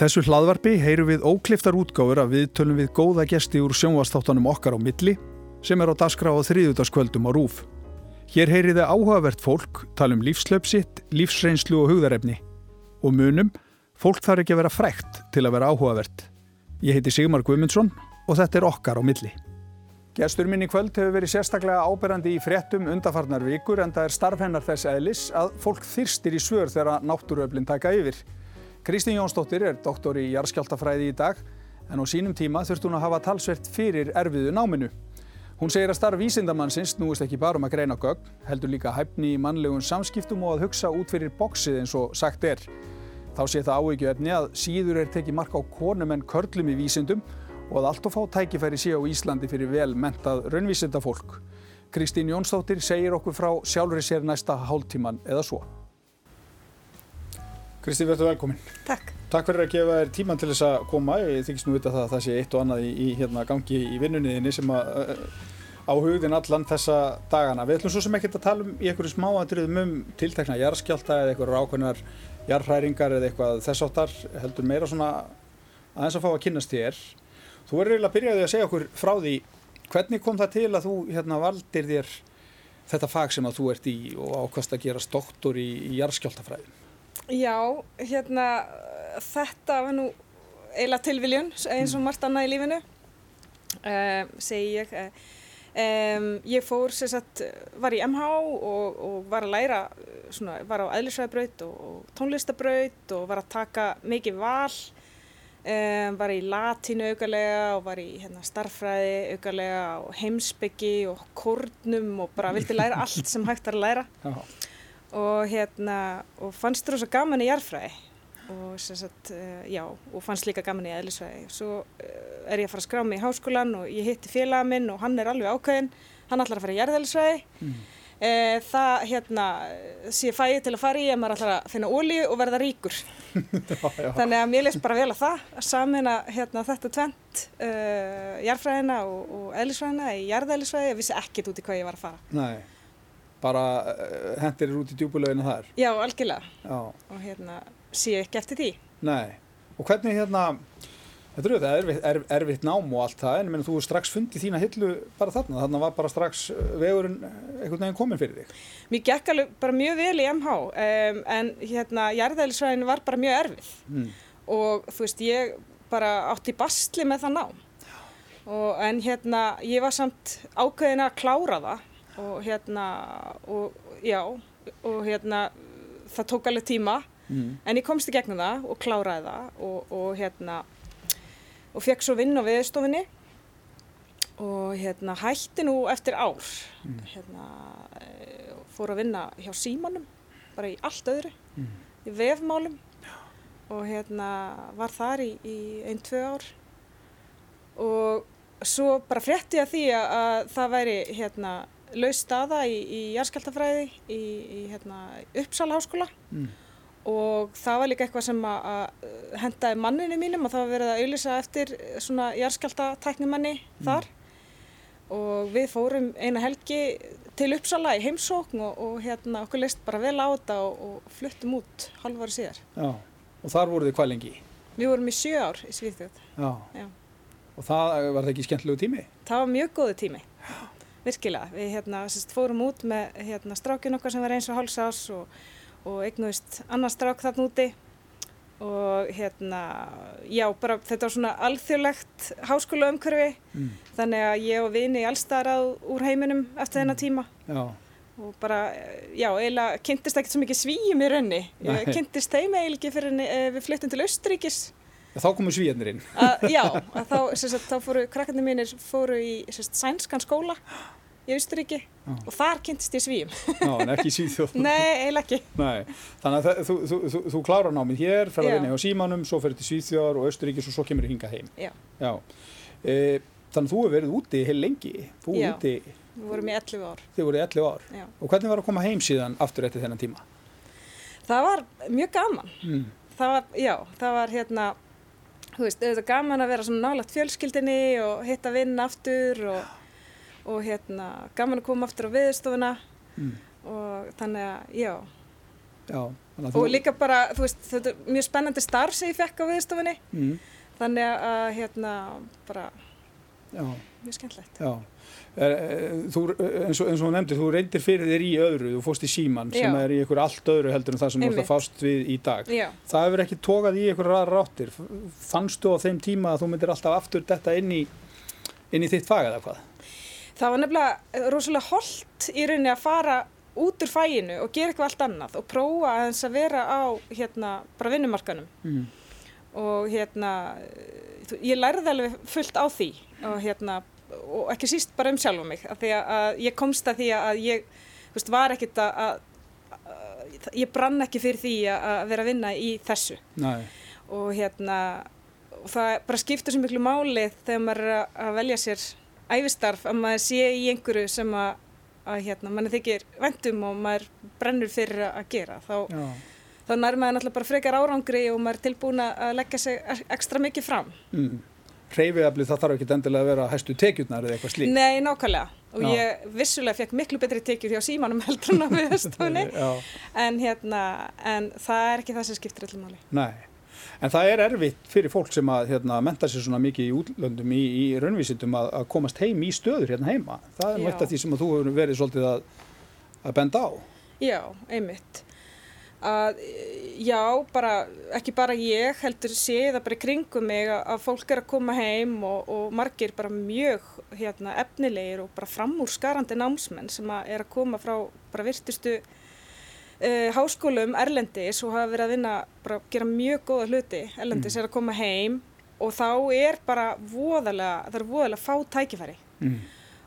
þessu hlaðvarpi heyru við ókliftar útgáfur að við tölum við góða gesti úr sjónvastáttanum okkar á milli sem er á daskra á þriðutaskvöldum á rúf. Hér heyriði áhugavert fólk, talum lífslöpsitt, lífsreynslu og hugðarefni. Og munum, fólk þarf ekki að vera frækt til að vera áhugavert. Ég heiti Sigmar Guimundsson og þetta er okkar á milli. Gestur minn í kvöld hefur verið sérstaklega áberandi í fréttum undafarnar vikur en það er starfhennar þess eðlis að fólk þyrstir í svör þegar náttúruöflin taka yfir. Kristín Jónsdóttir er doktor í jarðskjáltafræði í dag en á sínum tíma þurft hún að hafa talsvert fyrir erfiðu náminu. Hún segir að starf vísindamannsins núist ekki bara um að greina gögn, heldur líka hæfni í mannlegum samskiptum og að hugsa út fyrir bóksið eins og sagt er. Þá sé það áhyggjuefni að síður er tekið mark á konum en körlum í vísindum og að allt og fá tækifæri sé á Íslandi fyrir vel mentað raunvísindafólk. Kristín Jónsdóttir segir okkur frá sjálfur sér næsta hálftíman eða svo. Kristi, verður velkomin. Takk. Takk fyrir að gefa þér tíman til þess að koma. Ég þykist nú vita það að það sé eitt og annað í, í hérna, gangi í vinnunniðinni sem að uh, á hugðin allan þessa dagana. Við ætlum svo sem ekkert að tala um í einhverju smáandriðum um tiltekna jarðskjálta eða einhverjar ákveðnar jarðhræringar eða eitthvað þess áttar heldur meira svona aðeins að fá að kynast þér. Þú verður eiginlega að byrja því að segja okkur frá því hvernig kom það til að þú hérna, valdir þér þetta fag sem að þú ert í og ákvast að gerast doktor í, í jarðskjáltafræðin? Já, hérna, þetta var nú eiginlega tilviljun eins og margt annað í lífinu, uh, segi ég. Um, ég fór, sem sagt, var í MH og, og var að læra, svona, var á æðlisvæðabraut og, og tónlistabraut og var að taka mikið val. Um, var í latínu aukarlega og var í hérna, starffræði aukarlega og heimsbyggi og kórnum og bara vildi læra allt sem hægt var að læra. Já og hérna og fannst rosa gaman í jarðfræði. Og sagt, uh, já, og fannst líka gaman í eðlisfræði. Svo uh, er ég að fara að skrá mig í háskólan og ég hitti félaga minn og hann er alveg ákveðin hann ætlar að fara í jarðeðlisfræði. Mm. uh, það hérna sé fæði til að fara í ef maður ætlar að finna ólíu og verða ríkur. Já, já. þannig að mér leist bara vel að það að samina hérna, þetta tvent jarðfræðina og, og eðlisfræðina í jarðeðlisfræði. Ég vissi ekkit út í hvað ég var að fara. Nei bara uh, hendir þér út í djúbulöginu þar? Já, algjörlega. Já. Og hérna sé ekki eftir því. Nei. Og hvernig hérna, þetta er auðvitað erfitt, erf, erfitt nám og allt það, en menn, þú strax fundið þína hillu bara þarna, þarna var bara strax uh, vegurinn uh, einhvern veginn komin fyrir þig. Mér gekk alveg bara mjög vel í MH, um, en hérna, jarðæðlisvæðin var bara mjög erfið. Mm. Og þú veist, ég bara átti bastli með það nám. Og, en hérna, ég var samt ákveðin að klára það og hérna og já og hérna það tók alveg tíma mm. en ég komst í gegnum það og kláraði það og, og hérna og fekk svo vinn á viðstofinni og hérna hætti nú eftir ár mm. hérna eh, fór að vinna hjá símanum bara í allt öðru mm. í vefmálum og hérna var þar í, í einn, tvö ár og svo bara frétti ég að því að, að það væri hérna laus staða í, í jarðskjáltafræði í, í hérna, Uppsala háskóla mm. og það var líka eitthvað sem að hendaði manninu mínum og það var verið að auðvisa eftir svona jarðskjáltatæknumanni mm. þar og við fórum eina helgi til Uppsala í heimsókn og, og hérna okkur leist bara vel á þetta og, og fluttum út halvvaru síðar. Já, og þar voruð þið hvað lengi? Við vorum í sjö ár í Svíþjóð. Já. Já. Og það var það ekki skemmtilegu tími? Það var mjög góðu tími. Já virkilega. Við hérna, sérst, fórum út með hérna, strákin okkar sem var eins og hálsás og, og eignuðist annar strák þarna úti og hérna, já, bara þetta var svona alþjóðlegt háskóla umhverfi mm. þannig að ég og vini allstarað úr heiminum eftir þennan mm. tíma já. og bara, já, eiginlega kynntist ekkert svo mikið svíjum í raunni. Kynntist þeim eiginlega fyrir eh, við flyttum til Östuríkis Þá komu svíjarnir inn. Uh, já, þá, sagt, þá fóru, krakkarnir mínir fóru í sagt, sænskan skóla í Austuríki ah. og þar kynntist ég svíjum. Já, en ekki í Svíþjóð. Nei, eiginlega ekki. Nei, þannig að þú, þú, þú, þú klárar námið hér, fer að vinna á símanum, svo fer til Svíþjóðar og Austuríkis og svo kemur þið hinga heim. Já. já. E, þannig að þú hefur verið úti heil lengi. Þú já, úti... við vorum í 11 ár. Þið voruð í 11 ár. Já. Og hvernig var að koma heim síðan aftur eftir þennan tíma? Það var mjög gaman. Mm. Það var, já, það var hérna þú veist, auðvitað gaman að vera svona nálagt fjölskyldinni og hitta vinn aftur og, og hérna gaman að koma aftur á viðstofuna mm. og þannig að, já Já, og líka bara, þú veist, þetta er mjög spennandi starf sem ég fekk á viðstofunni mm. þannig að, hérna, bara. Mjög skemmtlegt Já Þú, eins og þú nefndir, þú reyndir fyrir þér í öðru, þú fóst í síman sem er í einhver allt öðru heldur en það sem þú ert að fást við í dag. Já. Það hefur ekki tókað í einhver ræðar ráttir. Fannstu á þeim tíma að þú myndir alltaf aftur þetta inn í, inn í þitt fag eða hvað? Það var nefnilega rosalega holdt í rauninni að fara út úr fæinu og gera eitthvað allt annað og prófa að að vera á hérna bara vinnumarkanum mm. Og hérna ég lærði alveg fullt á því og hérna og ekki síst bara um sjálf og mig að því að ég komst að því að ég veist, var ekkit að, að, að ég brann ekki fyrir því að vera að vinna í þessu. Nei. og hérna og það bara skiptur svo miklu máli þegar maður er að velja sér æfistarf að maður sé í einhverju sem að, að hérna, mann þykir vendum og maður brennur fyrir að gera. Þá, þá nær maður náttúrulega bara frekar árangri og maður er tilbúin að leggja sig ekstra mikið fram mm. Hreyfiðaflið það þarf ekki endilega að vera hæstu tekjurnar eða eitthvað slíkt Nei, nákvæmlega og Já. ég vissulega fekk miklu betri tekjur hjá símanum heldur en á viðstofunni en, hérna, en það er ekki það sem skiptir allir máli Nei En það er erfitt fyrir fólk sem að hérna, menta sér svona mikið í útlöndum í, í raunvísindum að, að komast heim í stöður hérna heima. Það er náttúrulega því sem að þú hefur verið svolítið að, að benda á. Já, einmitt. Að, já, bara, ekki bara ég heldur sé það bara í kringum mig að, að fólk er að koma heim og, og margir bara mjög hérna, efnilegir og bara framúrskarandi námsmenn sem að er að koma frá bara virtustu uh, háskólum Erlendis og hafa verið að vinna, bara gera mjög góða hluti Erlendis mm. er að koma heim og þá er bara voðalega, það er voðalega fá tækifæri mm.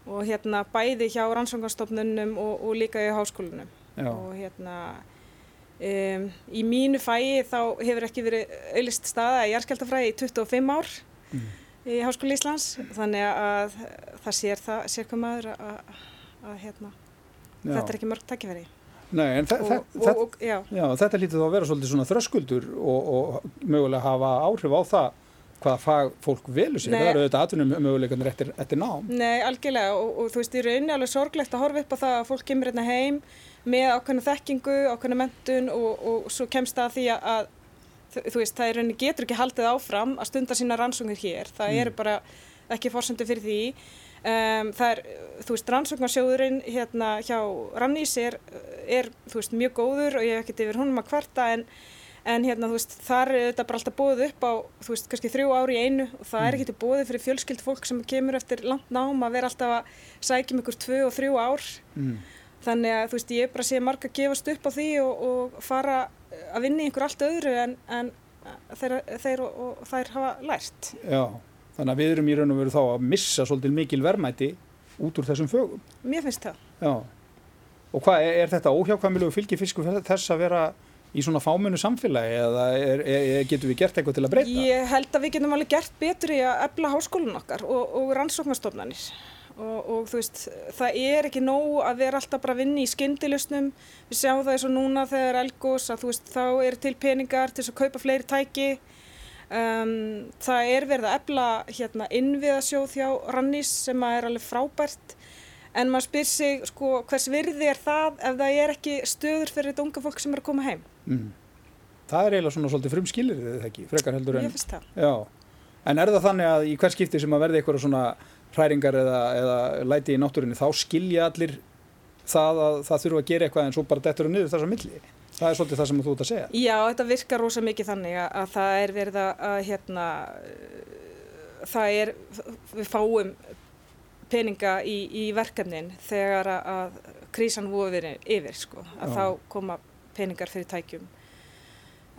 og hérna bæði hjá rannsóngarstofnunum og, og líka í háskólunum Já. og hérna um, í mínu fæi þá hefur ekki verið auðlist staða í jærskjaldafræði í 25 ár mm. í Háskóli Íslands þannig að það sér það, sér hvað maður að, að, að hérna, þetta er ekki mörg tækifæri Nei, en og, og, og, já. Já, þetta lítið þá að vera svolítið svona þröskuldur og mögulega hafa áhrif á það hvaða fag fólk velu sér, það eru auðvitað atvinnum möguleikandir eftir, eftir nám. Nei, algjörlega og þú veist, í rauninni alveg sorglegt að horfa upp á það að fólk kemur hérna heim með ákveðna þekkingu, ákveðna mentun og svo kemst það að því að þú veist, það í rauninni getur ekki haldið áfram að stunda sína rannsóngir hér, það mm. eru bara ekki fórsöndu fyrir því Um, það er, þú veist, rannsóknarsjóðurinn hérna hjá Rannís er, er, þú veist, mjög góður og ég hef ekkert yfir húnum að kvarta en, en hérna, þú veist, þar er þetta bara alltaf bóðið upp á, þú veist, kannski þrjú ári í einu og það mm. er ekkert bóðið fyrir fjölskyld fólk sem kemur eftir langt nám að vera alltaf að sækja um ykkur tvö og þrjú ár mm. Þannig að, þú veist, ég er bara að sé marga að gefast upp á því og, og fara að vinna í einhver allt öðru en, en þeir, þeir og, og þær hafa lært Já Þannig að við erum í raun og veru þá að missa svolítið mikil verðmæti út úr þessum fögum. Mér finnst það. Já. Og hvað, er, er þetta óhjákvæmilegu fylgifisku þess að vera í svona fámunu samfélagi eða er, er, getur við gert eitthvað til að breyta? Ég held að við getum alveg gert betur í að ebla háskólun okkar og, og rannsóknarstofnanir. Og, og þú veist, það er ekki nóg að vera alltaf bara að vinna í skyndilustnum. Við sjáum það eins og núna þegar elgós að þú veist, þá er til peningar til að kaupa fleiri tæki Um, það er verið að ebla hérna, innviðasjóð hjá Rannís sem er alveg frábært en maður spyr sig sko, hvers virði er það ef það er ekki stöður fyrir þetta unga fólk sem er að koma heim mm. Það er eiginlega svona svolítið frumskilir eða ekki, frekar heldur en Ég finnst það Já. En er það þannig að í hvers skipti sem að verði eitthvað svona hræringar eða, eða læti í náttúrinni þá skilja allir það að það þurfa að gera eitthvað en svo bara dettur það niður þess að milli Það er svolítið það sem þú ert að segja. Já, þetta virkar rosa mikið þannig að, að það er verið að, að hérna, það er, við fáum peninga í, í verkefnin þegar að, að krísan verið yfir, sko, að Já. þá koma peningar fyrir tækjum.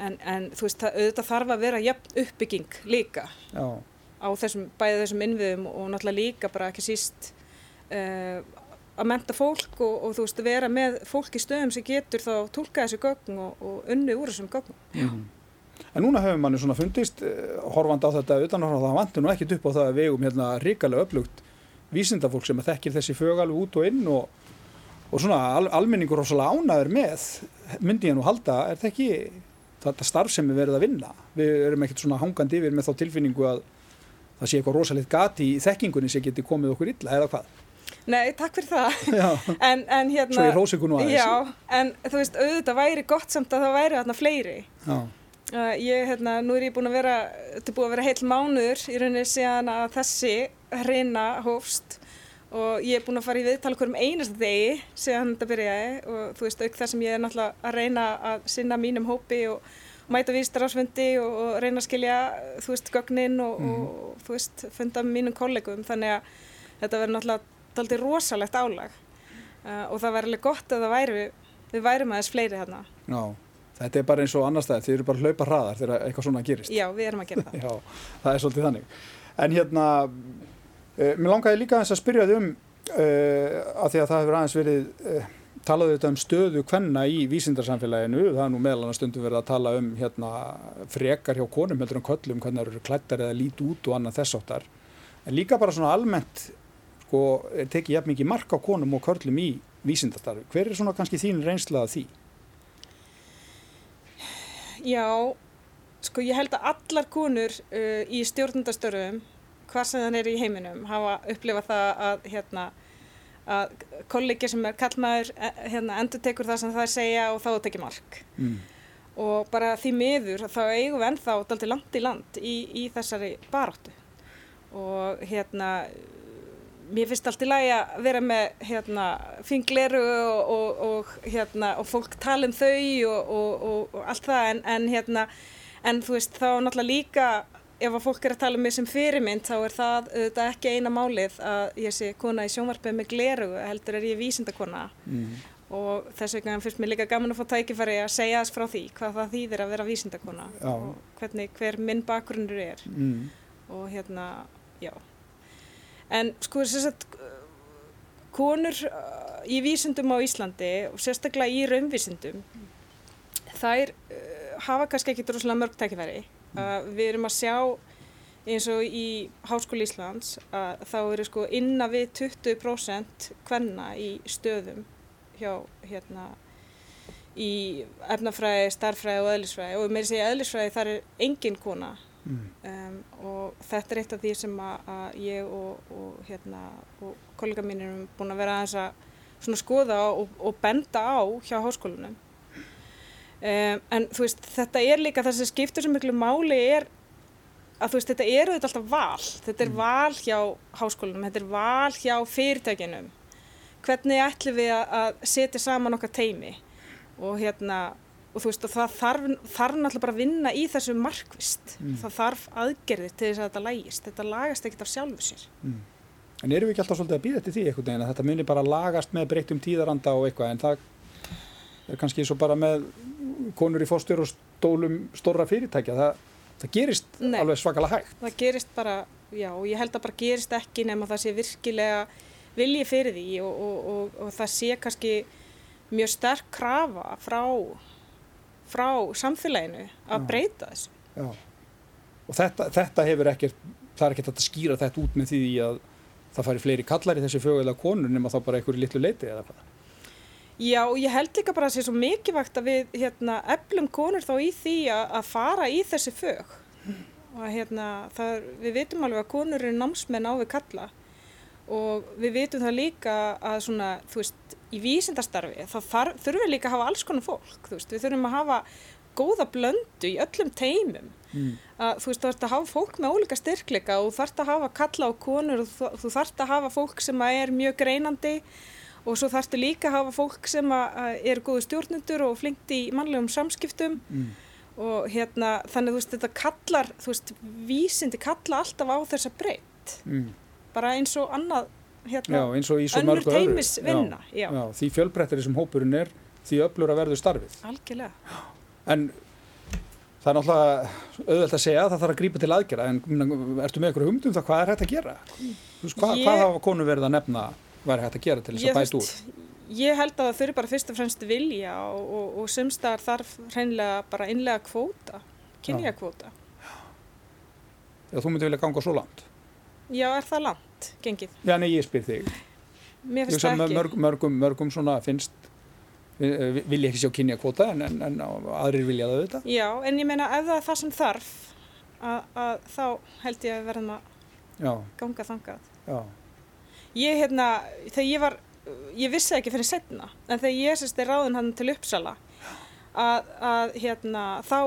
En, en þú veist, það, auðvitað þarf að vera jafn uppbygging líka Já. Á þessum, bæðið þessum innviðum og náttúrulega líka bara ekki síst uh, að menta fólk og, og þú veist að vera með fólk í stöðum sem getur þá tólka þessu gögn og, og unni úr þessum. Mm -hmm. En núna hefur manni svona fundist, eh, horfand á þetta utanhóra, það vantur nú ekkit upp á það að við um hérna ríkala upplugt vísindafólk sem þekkir þessi fög alveg út og inn og, og svona al, almenningur rosalega ánaður með, myndi ég nú halda, er það ekki þetta starf sem við verðum að vinna? Við erum ekkert svona hangandi yfir með þá tilfinningu að það sé eitthvað rosalegt gati í þekkingunni sem getur komið okkur illa eða hvað? Nei, takk fyrir það. En, en hérna... svo ég rósi ykkur nú aðeins. Já, en þú veist, auðvitað væri gott samt að það væri þarna fleiri. Já, Uh, ég, hérna, nú er ég búin að vera, er búin að vera heil mánuður í rauninni síðan að þessi hreina hófst og ég er búin að fara í viðtal okkur um einasta degi síðan þetta byrjaði og þú veist, auk það sem ég er náttúrulega að reyna að sinna mínum hópi og mæta vístar ásfundi og, og reyna að skilja, þú veist, gögnin og, og þú veist, funda með mínum kollegum þannig að þetta verður náttúrulega daldi rosalegt álag uh, og það verður alveg gott að það væri, við værum aðeins fleiri þarna. já. Þetta er bara eins og annar stað, þið eru bara hlaupa hraðar þegar eitthvað svona gerist. Já, við erum að gera það. Já, það er svolítið þannig. En hérna, uh, mér langaði líka aðeins að spyrja þið um, uh, að því að það hefur aðeins verið, talaðu þetta um stöðu kvenna í vísindarsamfélaginu, það er nú meðal annars stundum verið að tala um hérna frekar hjá konum heldur en köllum, hvernig það eru klættar eða lít út og annað þess áttar. En líka bara svona almennt, sko, tekið jafn mikið mark á konum og köllum í vísindarstarfi. Hver er svona kannski þín reynslað því? Já, sko ég held að allar konur uh, í stjórnundastörfum, hvað sem þann er í heiminum, hafa upplifað það að, hérna, að kollegi sem er kallmaður eh, hérna, endur tekur það sem það segja og þá tekir mark. Mm. Og bara því miður þá eigum við ennþá daldi langt í land í, í þessari baráttu. Og hérna, mér finnst allt í lagi að vera með hérna, fingleru og, og, og, hérna, og fólk tala um þau og, og allt það en, en, hérna, en þú veist þá náttúrulega líka ef að fólk er að tala um mig sem fyrirmynd þá er það auðvitað ekki eina málið að ég sé kona í sjónvarpið með gleru heldur er ég vísindakona Mm. og þess vegna finnst mér líka gaman að fá tækifæri að segja þess frá því hvað það þýðir að vera vísindakona Já. og hvernig hver minn bakgrunnur er Mm. og hérna, já en sko þess að konur uh, í vísindum á Íslandi og sérstaklega í raunvísindum þær uh, hafa kannski ekki droslega mörg tækifæri uh, við erum að sjá eins og í Háskóli Íslands að þá eru sko inna við 20% kvenna í stöðum hjá hérna í efnafræði, starffræði og eðlisfræði. Og með þess að segja eðlisfræði þar er engin kona. Mm. um, og þetta er eitt af því sem að, að ég og, og, hérna, og kollega mín erum búin að vera aðeins að svona skoða og, og benda á hjá háskólunum um, en þú veist þetta er líka það sem skiptur sem miklu máli er að þú veist þetta er auðvitað alltaf val. Þetta er val hjá háskólunum þetta er val hjá fyrirtækinum hvernig ætlum við að, setja saman okkar teimi og hérna og þú veist og það þarf, þarf náttúrulega bara að vinna í þessu markvist Mm. það þarf aðgerðir til þess að þetta lægist. Þetta lagast ekkert af sjálfu sér. Mm. En erum við ekki alltaf svolítið að býða eftir því einhvern veginn að þetta muni bara lagast með breyttum tíðaranda og eitthvað? En það er kannski svo bara með konur í fórstur og stólum stóra fyrirtækja það, það gerist Nei. alveg svakalega hægt. það gerist bara, já, og ég held að bara gerist ekki nema það sé virkilega vilji fyrir því og, og, og, og það sé kannski mjög sterk krafa frá, frá samfélaginu að Já. breyta þessu. Já. Og þetta, þetta hefur ekkert, það er ekkert að skýra þetta út með því að það fari fleiri kallar í þessi fjögulega konur nema þá bara einhverju litlu leiti eða hvað. Já, og ég held líka bara að það sé svo mikilvægt að við hérna, eflum konur þá í því að, að fara í þessi fög. Og hérna, það, er- við vitum alveg að konur eru námsmenn á við kalla og við vitum það líka að svona, þú veist, í vísindastarfi þá þurfum við líka að hafa alls konar fólk, þú veist, við þurfum að hafa góða blöndu í öllum teimum Mm. að þú veist, þú þarfst að hafa fólk með ólíka styrkleika og þú þarfst að hafa kalla á konur og þú, þú þarfst að hafa fólk sem að er mjög greinandi og svo þarfstu líka að hafa fólk sem er góðu stjórnendur og flinkt í mannlegum samskiptum Mm. og hérna, þannig þú veist, þetta kallar, þú veist, vísindi kalla alltaf á þessa breytt, Mm. bara eins og annað, Já, hérna, eins og í svo mörgu öðru. já, Já, því fjölbreyttari sem hópurinn er, því öflur að verður starfið. algjörlega. En það er náttúrulega auðvelt að segja að það þarf að grípa til aðgerða, en meina, ertu með eitthvað humdum það hvað er hægt að gera? Hvað, Ég- hvað hafa konur verið að nefna væri hægt að gera til þess að bæta úr? ég held að það þurfi bara fyrst og fremst vilja og, og, og sumstaðar þarf hreinlega bara innlega kvóta, kynja kvóta. Já, þú myndi vilja ganga svo langt. Já, er það langt, gengið? Já, nei, ég spyr þig. Mér finnst það ekki. mörg, mörgum, mörgum svona finnst, vi- vilja ekki sjá kynja kvota, en, en, en aðrir vilja það auðvitað. Já, en ég meina ef það er það sem þarf, að, að þá held ég að verðum að Já, ganga þangað. já. Ég hérna, þegar ég var, ég vissi ekki fyrir setna, en þegar ég sérst er ráðin hann til Uppsala, að, að hérna, þá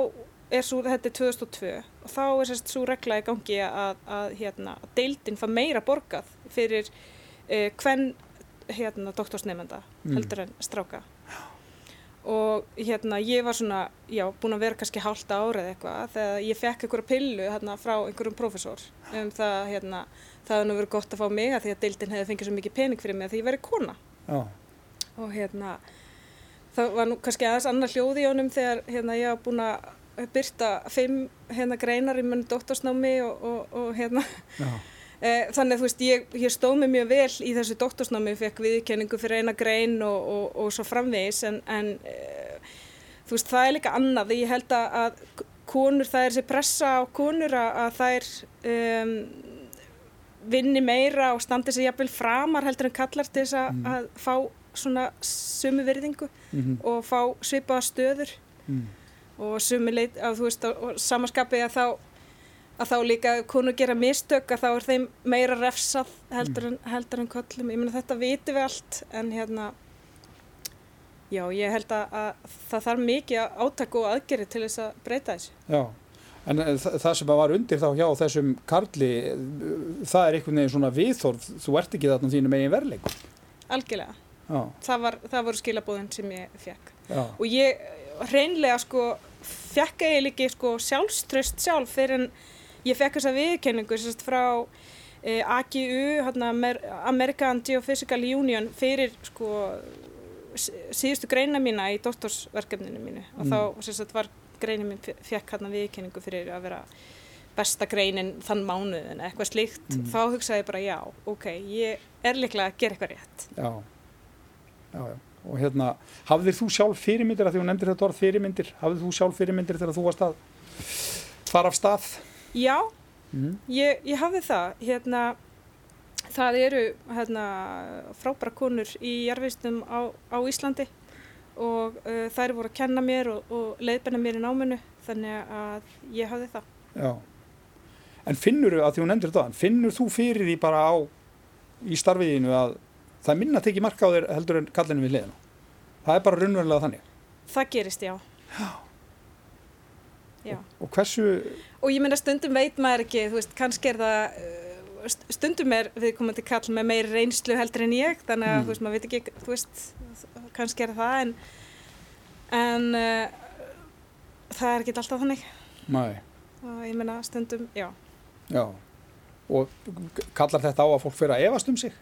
er svo, þetta er 2002, og þá er sérst svo regla í gangi að, að hérna, deildin fá meira borgað fyrir eh, hvern, hérna, doktorsnefnda, Mm. heldur en stráka. Og hérna, ég var svona, já, búin að vera kannski hálft árið eitthvað þegar ég fekk einhverja pillu hérna frá einhverjum prófessor um það, hérna, það hefði nú verið gott að fá mig að því að deildin hefði fengið svo mikið pening fyrir mig að því ég væri kona. Já, Og hérna, það var nú kannski aðeins annar hljóð í honum þegar hérna ég var búin að byrta fimm hérna greinar í munni doktorsnámi og, og, og hérna, já, Þannig að þú veist, ég, ég stóð mig mjög vel í þessu doktorsnámi, fekk viðkenningu fyrir eina grein og, og, og svo framvegis en, en e, þú veist, það er líka annað. Ég held að, konur, það er þessi pressa á konur að, að þær um, vinni meira og standi sér jafnvel framar heldur en kallar til þess að, Mm. að fá svona sömu virðingu mhm, og fá svipaða stöður mm, og sömu leit, að þú veist, og samaskapi að þá að þá líka ef konur gera mistök að þá er þeim meira refsað heldur en, heldur en köllum. Ég meina þetta viti við allt en hérna já, ég held að, að það þarf mikið áttak og aðgerri til þess að breyta þessu. já. En þa- það sem að var undir þá hjá þessum karli, það er einhvern veginn svona viðþorf, þú ert ekki þarna þínum eigin verleikum. Algjörlega. Það, var, það voru skilabóðin sem ég fekk. já, Og ég hreinlega sko fekk eiginlega ekki sko sjálfströst sjálf fyrir en ég fekk þessa viðkenningu sérst frá eh, AGU, hérna, Amer American Geophysical Union fyrir sko síðustu greina mína í doktorsverkefninu mínu og Mm. þá sérst var greinin mín fe- fekk hérna viðkenningu fyrir að vera besta greinin þann mánuðin eitthvað slíkt, Mm. þá hugsaði ég bara já, ok, ég er líklega að gera eitthvað rétt. já, já, já. Og hérna, hafðir þú sjálf fyrirmyndir, að því hún nefndir þetta orð fyrirmyndir, hafðir þú sjálf fyrirmyndir þegar þú varst að fara af stað? Já, Mm. Ég, ég hafði það, hérna, það eru hérna, frábæra konur í jarfiðstum á, á Íslandi og uh, þær voru að kenna mér og, og leiðbenna mér í náminu þannig að ég hafði það. Já. En finnur þú, að því hún nefndir þetta, finnur þú fyrir því bara á í starfiðinu að það minna tekið marka á þér heldur en kallinu við liðina? Það er bara raunverulega þannig. Það gerist, já. Já. Og hversu, Og ég meina stundum veit maður ekki, þú veist, kannski er það, uh, st- stundum er viðkomandi kall með meiri reynslu heldur en ég, þannig að Mm. þú veist, maður veit ekki, þú veist, kannski er það en, en uh, það er ekki alltaf þannig. næ, og ég meina stundum, já. já. Og kallar þetta á að fólk fyrir að efast um sig?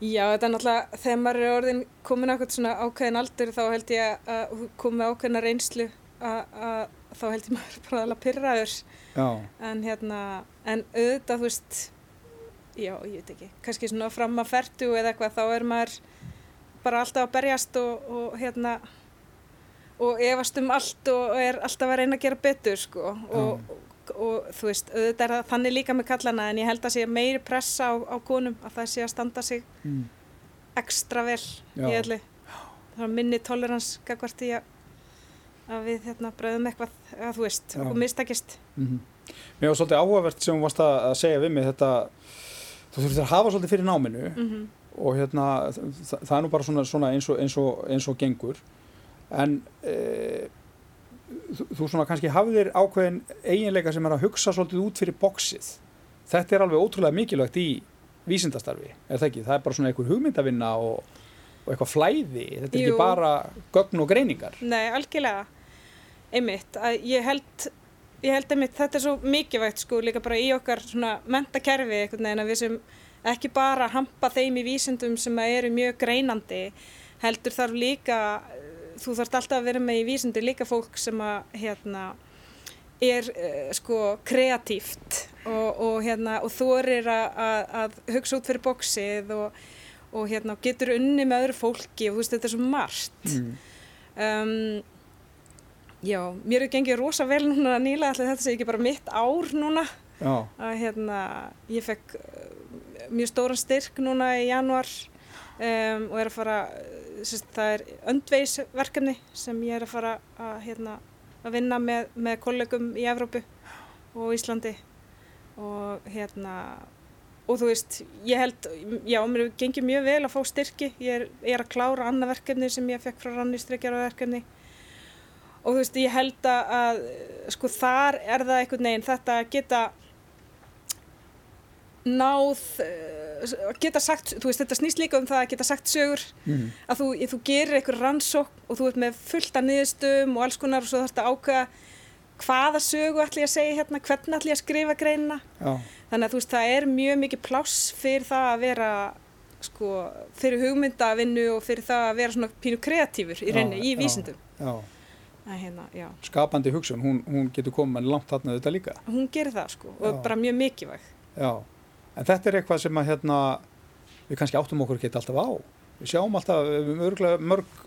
Já, þetta er náttúrulega, þegar maður er orðin komin á eitthvað svona ákveðin aldur þá held ég að komið ákveðina reynslu að, að þá held ég maður bara alveg pyrraður Já, en hérna, en auðvitað þú veist, já, ég veit ekki kannski svona fram að ferdu eða eitthvað þá er maður bara alltaf að berjast og, og hérna og efast um allt og er alltaf að reyna að gera betur sko. Og, og, þú veist, auðvitað er það þannig líka með kallana en ég held að sé meiri pressa á, á konum að það sé að standa sig mm. ekstra vel Já. í öllu það er minni tolerans gagvart í að að við hérna bregðum eitthvað að þú veist, Já. og mistakist Mm Mér var svolítið áhugavert sem þú varst að segja við mig þetta, þú þurftir að hafa svolítið fyrir náminu mm og hérna, það, það er nú bara svona, svona eins, og, eins, og, eins og gengur en e, þú, svona kannski hafðir ákveðin eiginleika sem er að hugsa svolítið út fyrir boksið þetta er alveg ótrúlega mikilvægt í vísindastarfi, er það ekki? Það er bara svona einhver hugmyndavinna og, og eitthvað flæði, þetta er Jú. ekki bara gögn og greiningar Nei, algjörlega einmitt, að ég held ég held einmitt, þetta er svo mikilvægt sko líka bara í okkar svona mentakerfi einhvern veginn að við sem ekki bara hampa þeim í vísindum sem eru mjög greinandi heldur þarf líka þú þarf alltaf að vera með í vísindu líka fólk sem að hérna er uh, sko kreatíft og, og hérna og þorir að, að, að hugsa út fyrir bóksið og, og hérna getur unni með öðru fólki og þú veist þetta er svo margt. Mm. um, já, mér hefur gengið rosa vel núna nýlega ætli þetta sé ekki bara mitt ár núna. Já, að hérna ég fekk uh, mjög stóran styrk núna í januar um, og er að fara sérst, það er öndveisverkefni sem ég er að fara að, hérna, að vinna með, með kollegum í Evrópu og Íslandi. Og hérna og þú veist, ég held, já, mér gengir mjög vel að fá styrki, ég er, ég er að klára annað verkefni sem ég fekk frá rannistryggjar verkefni. Og þú veist, ég held að, sko, þar er það einhvern veginn þetta að geta náð, geta sagt, þú veist, þetta snýst líka um það að geta sagt sögur, mm. að þú, þú gerir einhver rannsók og þú ert með fullta niðurstum og alls konar og svo þarfst að ákveða hvaða sögu ætlum ég að segja hérna, hvernig ætlum ég að skrifa greina. Já. Þannig að þú veist, það er mjög mikið pláss fyrir það að vera, sko, fyrir hugmyndavinnu og fyrir það að vera svona pínu kreatífur í reyni, í vísindum. Já, já. Hérna, skapandi hugsun, hún, hún getur komið langt þarna þetta líka hún gerir það sko og bara mjög mikilvæg já, en þetta er eitthvað sem að hérna, við kannski áttum okkur ekki alltaf á við sjáum alltaf mörg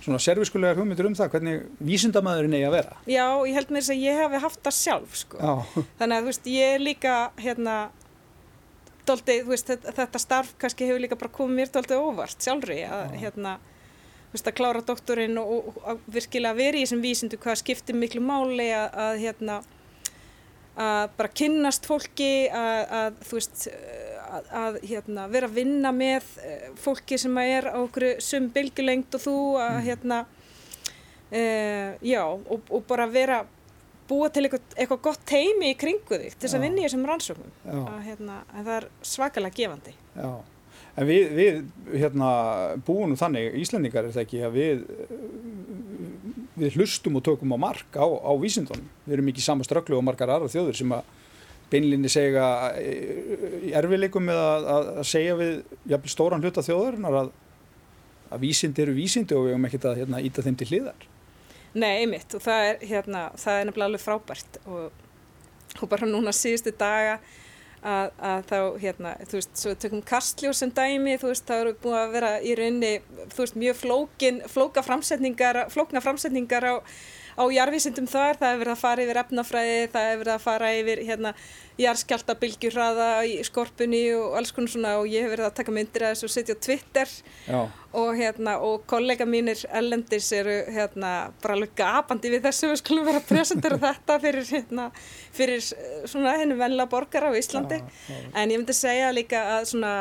svona serviskulegar hugmyndir um það hvernig vísindamæðurinn eigi að vera Já, ég held mér að ég hef haft það sjálf sko. þannig að þú veist, ég er líka hérna doldi, veist, þetta starf kannski hefur líka bara komið mér doldið óvart sjálfri að Já. hérna veist, að klára doktorinn og, og, og virkilega veri í þessum vísindu hvað skiptir miklu máli að, að hérna að bara kynnast fólki að, að þú veist að, að hérna, vera að vinna með eh, fólki sem er á okkur sum bylgulengt og þú að mm. hérna e, já og, og bara vera búa til eitthvað, eitthvað gott teimi í kringu þig til þess að vinna í þessum rannsóknum. Að hérna, það er svakalega gefandi. Já, en við, við hérna búinum þannig, Íslandingar er það ekki að við við hlustum og tökum á mark á, á vísindunum, við erum ekki sama strögglu og margar aðra þjóður sem að beinlinni segja í erfileikum með að, að segja við jafnvel, stóran hluta þjóðarinnar að, að vísindi eru vísindi og við hefum ekkert að hérna, íta þeim til hliðar. Nei, einmitt og það er, hérna, það er nefnilega alveg frábært og, og bara núna síðustu daga að, að þá, hérna, þú veist, svo tökum kastljós sem dæmi, þú veist, það eru búið að vera í rauninni, þú veist, mjög flókin, flóka framsetningar, flókna framsetningar á á jarðvísindum þar, það hefur verið að fara yfir efnafræði, það hefur verið að fara yfir hérna jarðskjálta bylgjurraða í skorpunni og alls konar svona og ég hef verið að taka myndir að þessu og setja á Twitter. Og hérna og kollega mínir ellendis eru hérna bara alveg gapandi við þessu. Við skulum vera að presentera þetta fyrir hérna fyrir svona hennu venla borgar á Íslandi. Já, já. en ég myndi segja líka að svona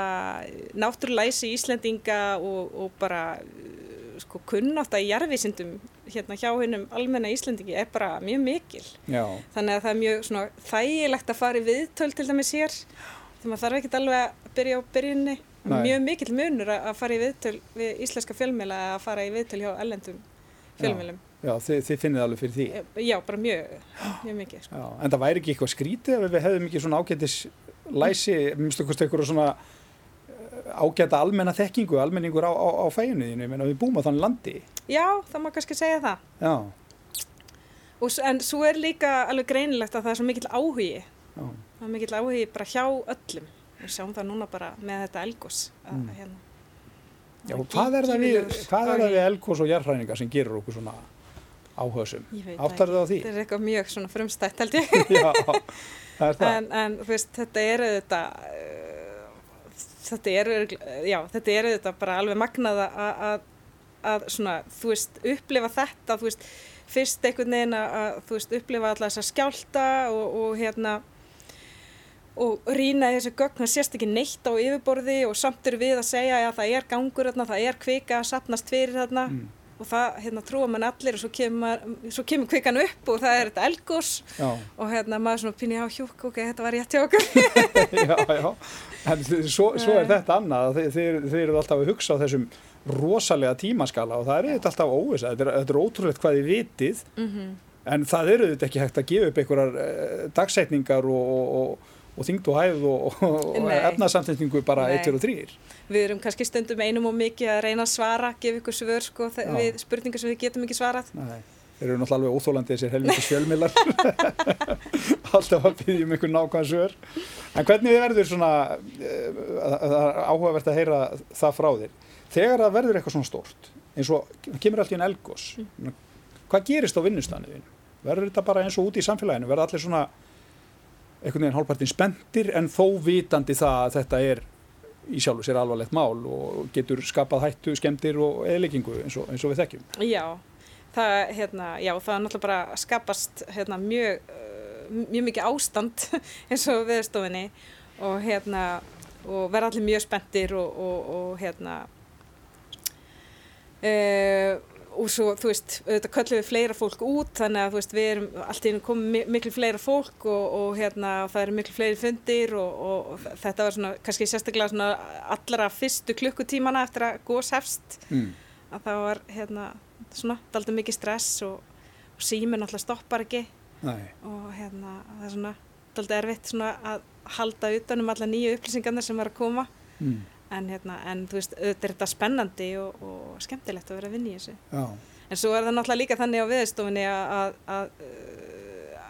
náttúrulæsi Íslandinga og, og bara sko kunnátt að jarðvísindum hérna hjá hennum almenna Íslandingi er bara mjög mikil Já. þannig að það er mjög svona, þægilegt að fara í viðtöl til dæmis hér þannig að það þarf ekki alveg að byrja á byrjunni Nei. mjög mikil munur að fara í viðtöl við íslenska fjölmjöla að fara í viðtöl hjá ellendum fjölmjölum Já, þið, þið finnið alveg fyrir því eh, Já, bara mjög, mjög mikið sko. En það væri ekki eitthvað skrítið ef við hefðum ekki svona ágættis læsi, minnstu eitthvað svona ágæta almenna þekkingu, almenningur á, á, á fæinuðinu, ég meina við búum á þannig landi. Já, það má kannski segja það. Já. Og, en svo er líka alveg greinilegt að það er svo mikill áhugi. Já. Það er mikill áhugi bara hjá öllum. Við sjáum það núna bara með þetta elgós. Mm. Hérna. Já, hvað er það við, er við elgós og jærhræningar sem gerur okkur svona áhugasum? Áttar það á því? Þetta er eitthvað mjög svona frumstætt held ég. Já, það er það. En, en veist, þetta er þetta þetta er, já, þetta er þetta bara alveg magnað að, að, að svona, þú veist, upplifa þetta, þú veist, fyrst einhvern veginn að, þú veist, upplifa alltaf þessa skjálta og, og hérna, og rýna þessu gögn, það sést ekki neitt á yfirborði og samt eru við að segja að það er gangur þarna, það er kvika sapnast fyrir þarna. Mm og það hérna, trúa mann allir og svo kemur, svo kemur kvikan upp og það er þetta elgós og hérna maður svona pinni á hjúk ok, þetta var rétt hjá okkur. Já, já, en svo, svo er þetta annað þeir, þeir, eru alltaf að hugsa á þessum rosalega tímaskala og það er þetta alltaf óvisa, þetta er, þetta er ótrúlegt hvað þið vitið mm -hmm. en það eru þetta ekki hægt að gefa upp einhverjar eh, dagsetningar og, og og þyngd og hæð og, og efnasamtendingu bara eittir og þrýr. Við erum kannski stundum einum og mikið að reyna að svara, gefa ykkur svör sko, við spurningar sem við getum ekki svarað. Nei. Þeir eru náttúrulega alveg óþólandi þessir helvita sjölmilar alltaf að byggja um einhvern nákvæm svör en hvernig verður svona það er áhugavert að heyra það frá þér þegar það verður eitthvað svona stort eins og kemur allt í en elgós mm. hvað gerist á vinnustanniðinu? Verður þetta bara eins og úti í samfélaginu? Verður allir svona einhvern veginn hálfpartin spendir en þó vitandi það að þetta er í sjálfu sér alvarlegt mál og getur skapað hættu, skemdir og eðleggingu eins, eins og við þekkjum. Já, það, hérna, já, það er náttúrulega bara skapast hérna, mjög, uh, mjög mikið ástand eins og viðstofinni og hérna og verða allir mjög spenntir og, og, og hérna uh, og svo, þú veist, auðvitað köllum við fleira fólk út þannig að, þú veist, við erum alltaf komið miklu fleira fólk og, og hérna, það eru miklu fleiri fundir og, og þetta var svona, kannski sérstaklega svona allra fyrstu klukkutímana eftir að góðs hefst mm. að það var, hérna, svona, daldur mikið stress og, og síminn alltaf stoppar ekki Nei. og hérna, það er svona daldur erfitt svona að halda utanum alla nýju upplýsingarna sem var að koma mm en, hérna, en þú veist, auðvitað er þetta spennandi og, og skemmtilegt að vera að vinna í þessu. Já. en svo er það náttúrulega líka þannig á viðstofinni að, að, að,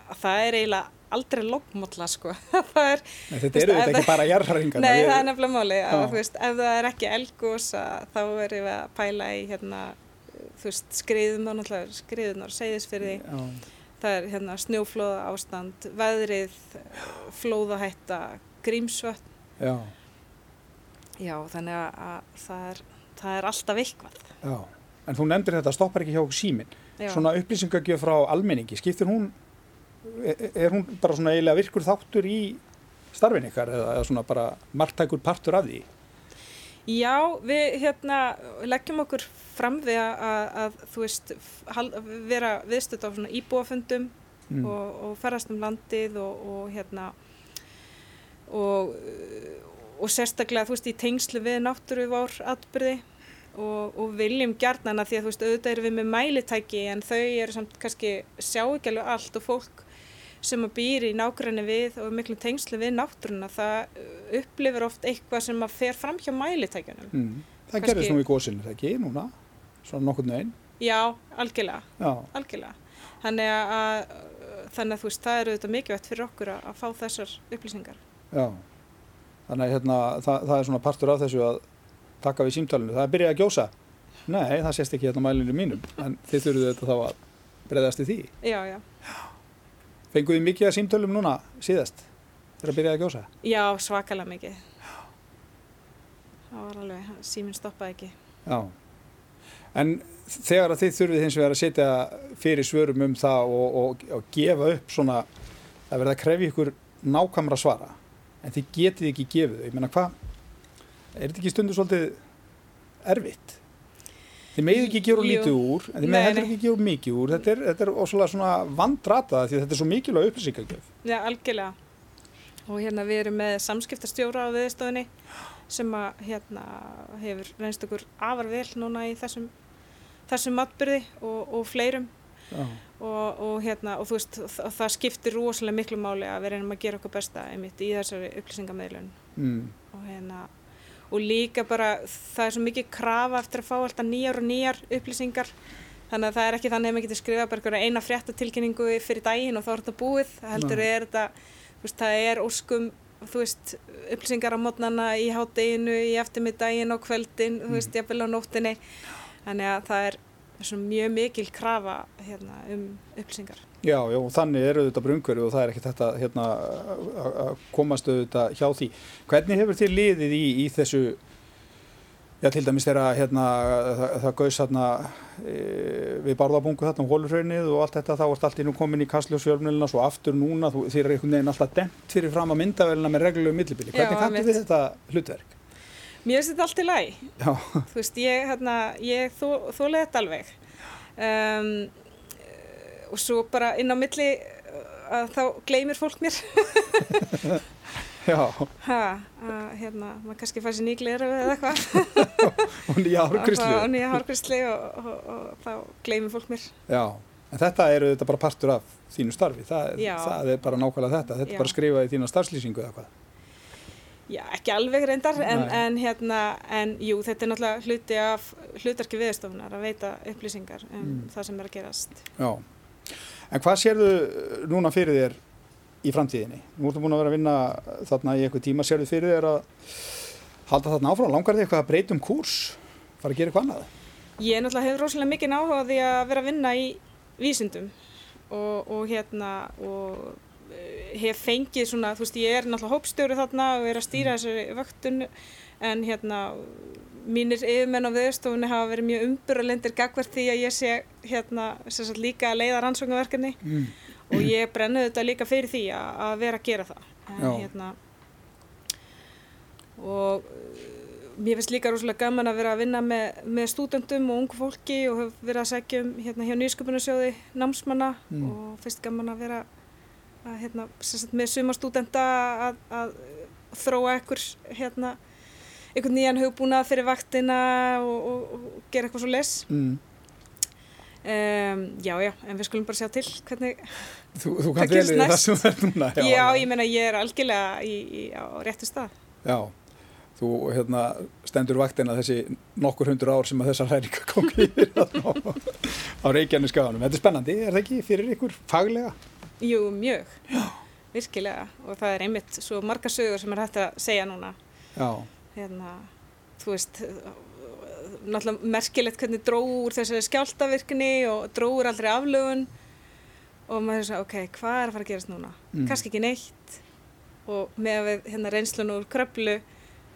að það er eiginlega aldrei lókmótla sko. Er, Nei, þetta eru þetta ekki bara jarðhæringar Nei, það er nefnilega máli að veist, ef það er ekki elgós þá erum við að pæla í hérna, náttúrulega skriðunar, segðisfyrði það er hérna snjóflóða ástand veðrið, flóðahætta grímsvöld Já Já, þannig að það er, það er alltaf eitthvað. Já, en þú nefndir þetta stoppar ekki hjá símin. Já. Svona upplýsingagjöf frá almenningi, skiptir hún, er, er hún bara svona eiginlega virkur þáttur í starfin ykkar eða, eða svona bara margtækur partur af því? Já, við hérna leggjum okkur fram við að, að, þú veist, vera viðstöld á svona íbúafundum mm. og, og ferast um landið og, og hérna og og sérstaklega þú veist í tengslu við náttúruvár atbyrði og, og viljum gjarnana því að þú veist auðvitað eru við með mælitæki en þau eru samt kannski sjá ekki alveg allt og fólk sem að býri í nákvæmni við og miklu tengslu við náttúruna það upplifir oft eitthvað sem að fer fram hjá mælitækjunum. Mm. Það gerðist nú í góðsynni þegar ekki núna, svona nokkur nöginn. Já, algjörlega, Já. algjörlega. Þannig að, þannig að þú veist það eru auðvitað mikilvægt fyrir okkur að, að fá þessar upplýsingar. Já. Þannig að hérna, það, það er svona partur af þessu að taka við símtalinu. Það er byrjað að gjósa. Nei, það sést ekki hérna mælinu mínum, en þið þurfuðu þetta þá að breyðast í því. Já, já. Fenguðu mikið að símtölum núna síðast þegar byrjaði að gjósa? Já, svakalega mikið. Það var alveg, síminn stoppaði ekki. Já, en þegar að þið þurfið hins vegar að setja fyrir svörum um það og, og, og gefa upp svona, það verða að krefja ykkur nákamra svara en þið getið ekki gefið þau. Ég menna hvað, er þetta ekki stundu svolítið erfitt? Þið megið ekki gera lítið úr, en þið megið ekki gera mikið úr. Þetta er, þetta er ósvöldlega svona vandrata því þetta er svo mikilvæg upplýsingagjöf. Já, algjörlega. Og hérna við erum með samskiptastjóra á viðstofinni sem að hérna hefur reynst okkur afar vel núna í þessum, þessum matbyrði og, og fleirum. Já og, og, hérna, og þú veist það, skiptir rosalega miklu máli að við reynum að gera okkur besta einmitt í þessari upplýsingamöðlun mm. og hérna og líka bara það er svo mikið krafa eftir að fá alltaf nýjar og nýjar upplýsingar þannig að það er ekki þannig að maður getur skrifað bara eina fréttatilkynningu fyrir daginn og þá er þetta búið það heldur er þetta, veist, það er óskum þú veist, upplýsingar á mótnana í hátteginu, í eftirmiddagin og kvöldin, mm. þú veist, jafnvel á nóttinni þannig að það er mjög mikil krafa hérna, um upplýsingar. Já, já, þannig eru þetta brungur og það er ekki þetta hérna, að komast auðvitað hjá því. Hvernig hefur þið liðið í, í þessu, já til dæmis þegar hérna, það, það gauðs hérna, e, við barðabungu þarna á hólurhaunnið og allt þetta, þá ert allt ínum komin í kastljósfjörnulina, svo aftur núna, þú, þið er einhvern veginn alltaf demt fyrir fram að myndavelina með reglulegu millibili. Hvernig kanntu þið þetta hlutverk? Mér finnst þetta allt í læg. Þú veist, ég, hérna, ég þó, þólega þetta alveg. Um, og svo bara inn á milli uh, að þá gleymir fólk mér. Já. Ha, að, hérna, maður kannski fær sér nýgleira eða eitthvað. og nýja hárkristli. Og nýja hárkristli og, og, og, og þá gleymir fólk mér. Já, en þetta eru þetta bara partur af þínu starfi. Það, það er bara nákvæmlega þetta. Þetta er bara að skrifa í þína starfslýsingu eða hvað. Já, ekki alveg reyndar, en, en, hérna, en jú, þetta er náttúrulega hluti af hlutarki viðstofunar að veita upplýsingar um mm. það sem er að gerast. Já, en hvað sérðu núna fyrir þér í framtíðinni? Nú ertu búin að vera að vinna þarna í eitthvað tíma, sérðu fyrir þér að halda þarna áfram, langar þig eitthvað að breytum kúrs, fara að gera eitthvað annað? Ég náttúrulega hefur rosalega mikið náhuga því að vera að vinna í vísindum og, og hérna og hef fengið svona, þú veist, ég er náttúrulega hópstjóri þarna og er að stýra mm. þessari vöktun en hérna mínir yfirmenn á viðstofunni hafa verið mjög umburalendir gagverð því að ég sé hérna sagt, líka að leiða rannsóknarverkefni mm. og ég brennuði þetta líka fyrir því að, að vera að gera það en, hérna, og uh, mér finnst líka rosalega gaman að vera að vinna með, með stúdendum og ungu fólki og hef verið að segja um hérna hjá Nýsköpunarsjóði námsmanna Mm. og finnst gaman að vera að, hérna, sem sagt, með suma stúdenda að, að þróa ekkur hérna einhvern nýjan hugbúnað fyrir vaktina og, og, og gera eitthvað svo les Mm. um, já já, en við skulum bara sjá til hvernig, Þú, þú það næst? sem þú ert núna. já, ég meina ég er algjörlega í, í, á réttu stað Já, þú hérna stendur vaktina þessi nokkur hundur ár sem að þessar hræringar kom þarna á, á Reykjavík skaganum. Þetta er spennandi, er það ekki fyrir ykkur faglega? Jú, mjög, já. virkilega. Og það er einmitt svo marga sögur sem er hægt að segja núna. Já, hérna, þú veist náttúrulega merkilegt hvernig dróður þessari skjáltavirkni og dróður aldrei aflögun. Og maður er svo, ok, hvað er að fara að gerast núna? Mm. Kannski ekki neitt. Og með að við hérna reynslun úr kröflu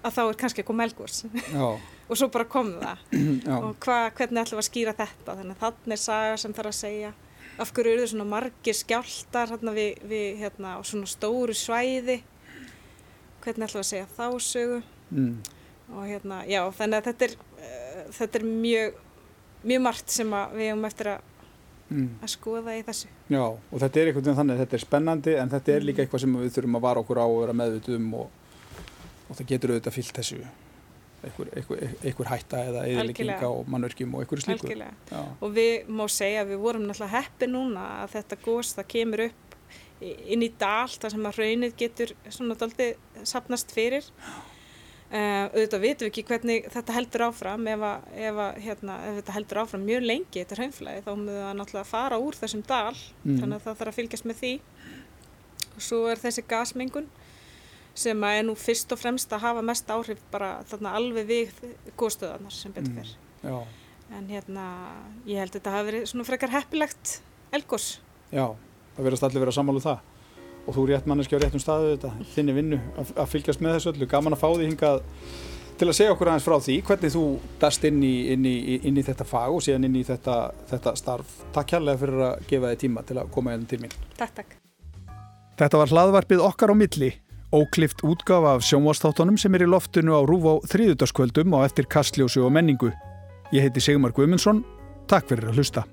að þá er kannski að koma elgurs já, og svo bara kom það. Og hva, hvernig ætlum við að skýra þetta? Þannig að þannig er saga sem þarf að segja af hverju eru þau svona margir skjáltar hérna við, við hérna á svona stóru svæði? Hvernig ætlum við að segja þá sögu? Mm, og hérna, já, þannig að þetta er uh, þetta er mjög mjög margt sem að við hefum eftir að, mm, að skoða í þessu. Já, og þetta er einhvern veginn þannig, þetta er spennandi en þetta er líka eitthvað sem við þurfum að vara okkur á og vera meðvituð um og, og það getur auðvitað fyllt þessu einhver, einhver, einhver hætta eða eðilegginga og mannverkjum og einhverju slíku. og við má segja að við vorum náttúrulega heppi núna að þetta gos það kemur upp inn í dal þar sem að raunir getur svona daldið sapnast fyrir. Uh, auðvitað vitum við ekki hvernig þetta heldur áfram. Ef, að, ef, að, hérna, ef þetta heldur áfram mjög lengi þetta hraunflæði þá mun það náttúrulega fara úr þessum dal. Mm. þannig að það þarf að fylgjast með því. Og svo er þessi gasmengun sem að er nú fyrst og fremst að hafa mest áhrif bara þarna alveg við góðstöðarnar sem betur Mm. fyrr já, En hérna, ég held að þetta hafi verið svona frekar heppilegt elgos. já, það verðast allir vera sammálu það og þú er rétt manneski á réttum staðu þetta, þinni vinnu að, að fylgjast með þessu öllu, gaman að fá því hingað til að segja okkur aðeins frá því hvernig þú dast inn í, inn í, inn í þetta fag og síðan inn í þetta, þetta starf. Takk kærlega fyrir að gefa þið tíma til að koma hérna til mín. Takk, takk. Þetta var hlaðvarpið okkar á milli, óklift útgafa af sjónvastáttunum sem er í loftinu á rúf á þriðutaskvöldum á eftir kastljósu og menningu. Ég heiti Sigmar Guðmundsson, takk fyrir að hlusta.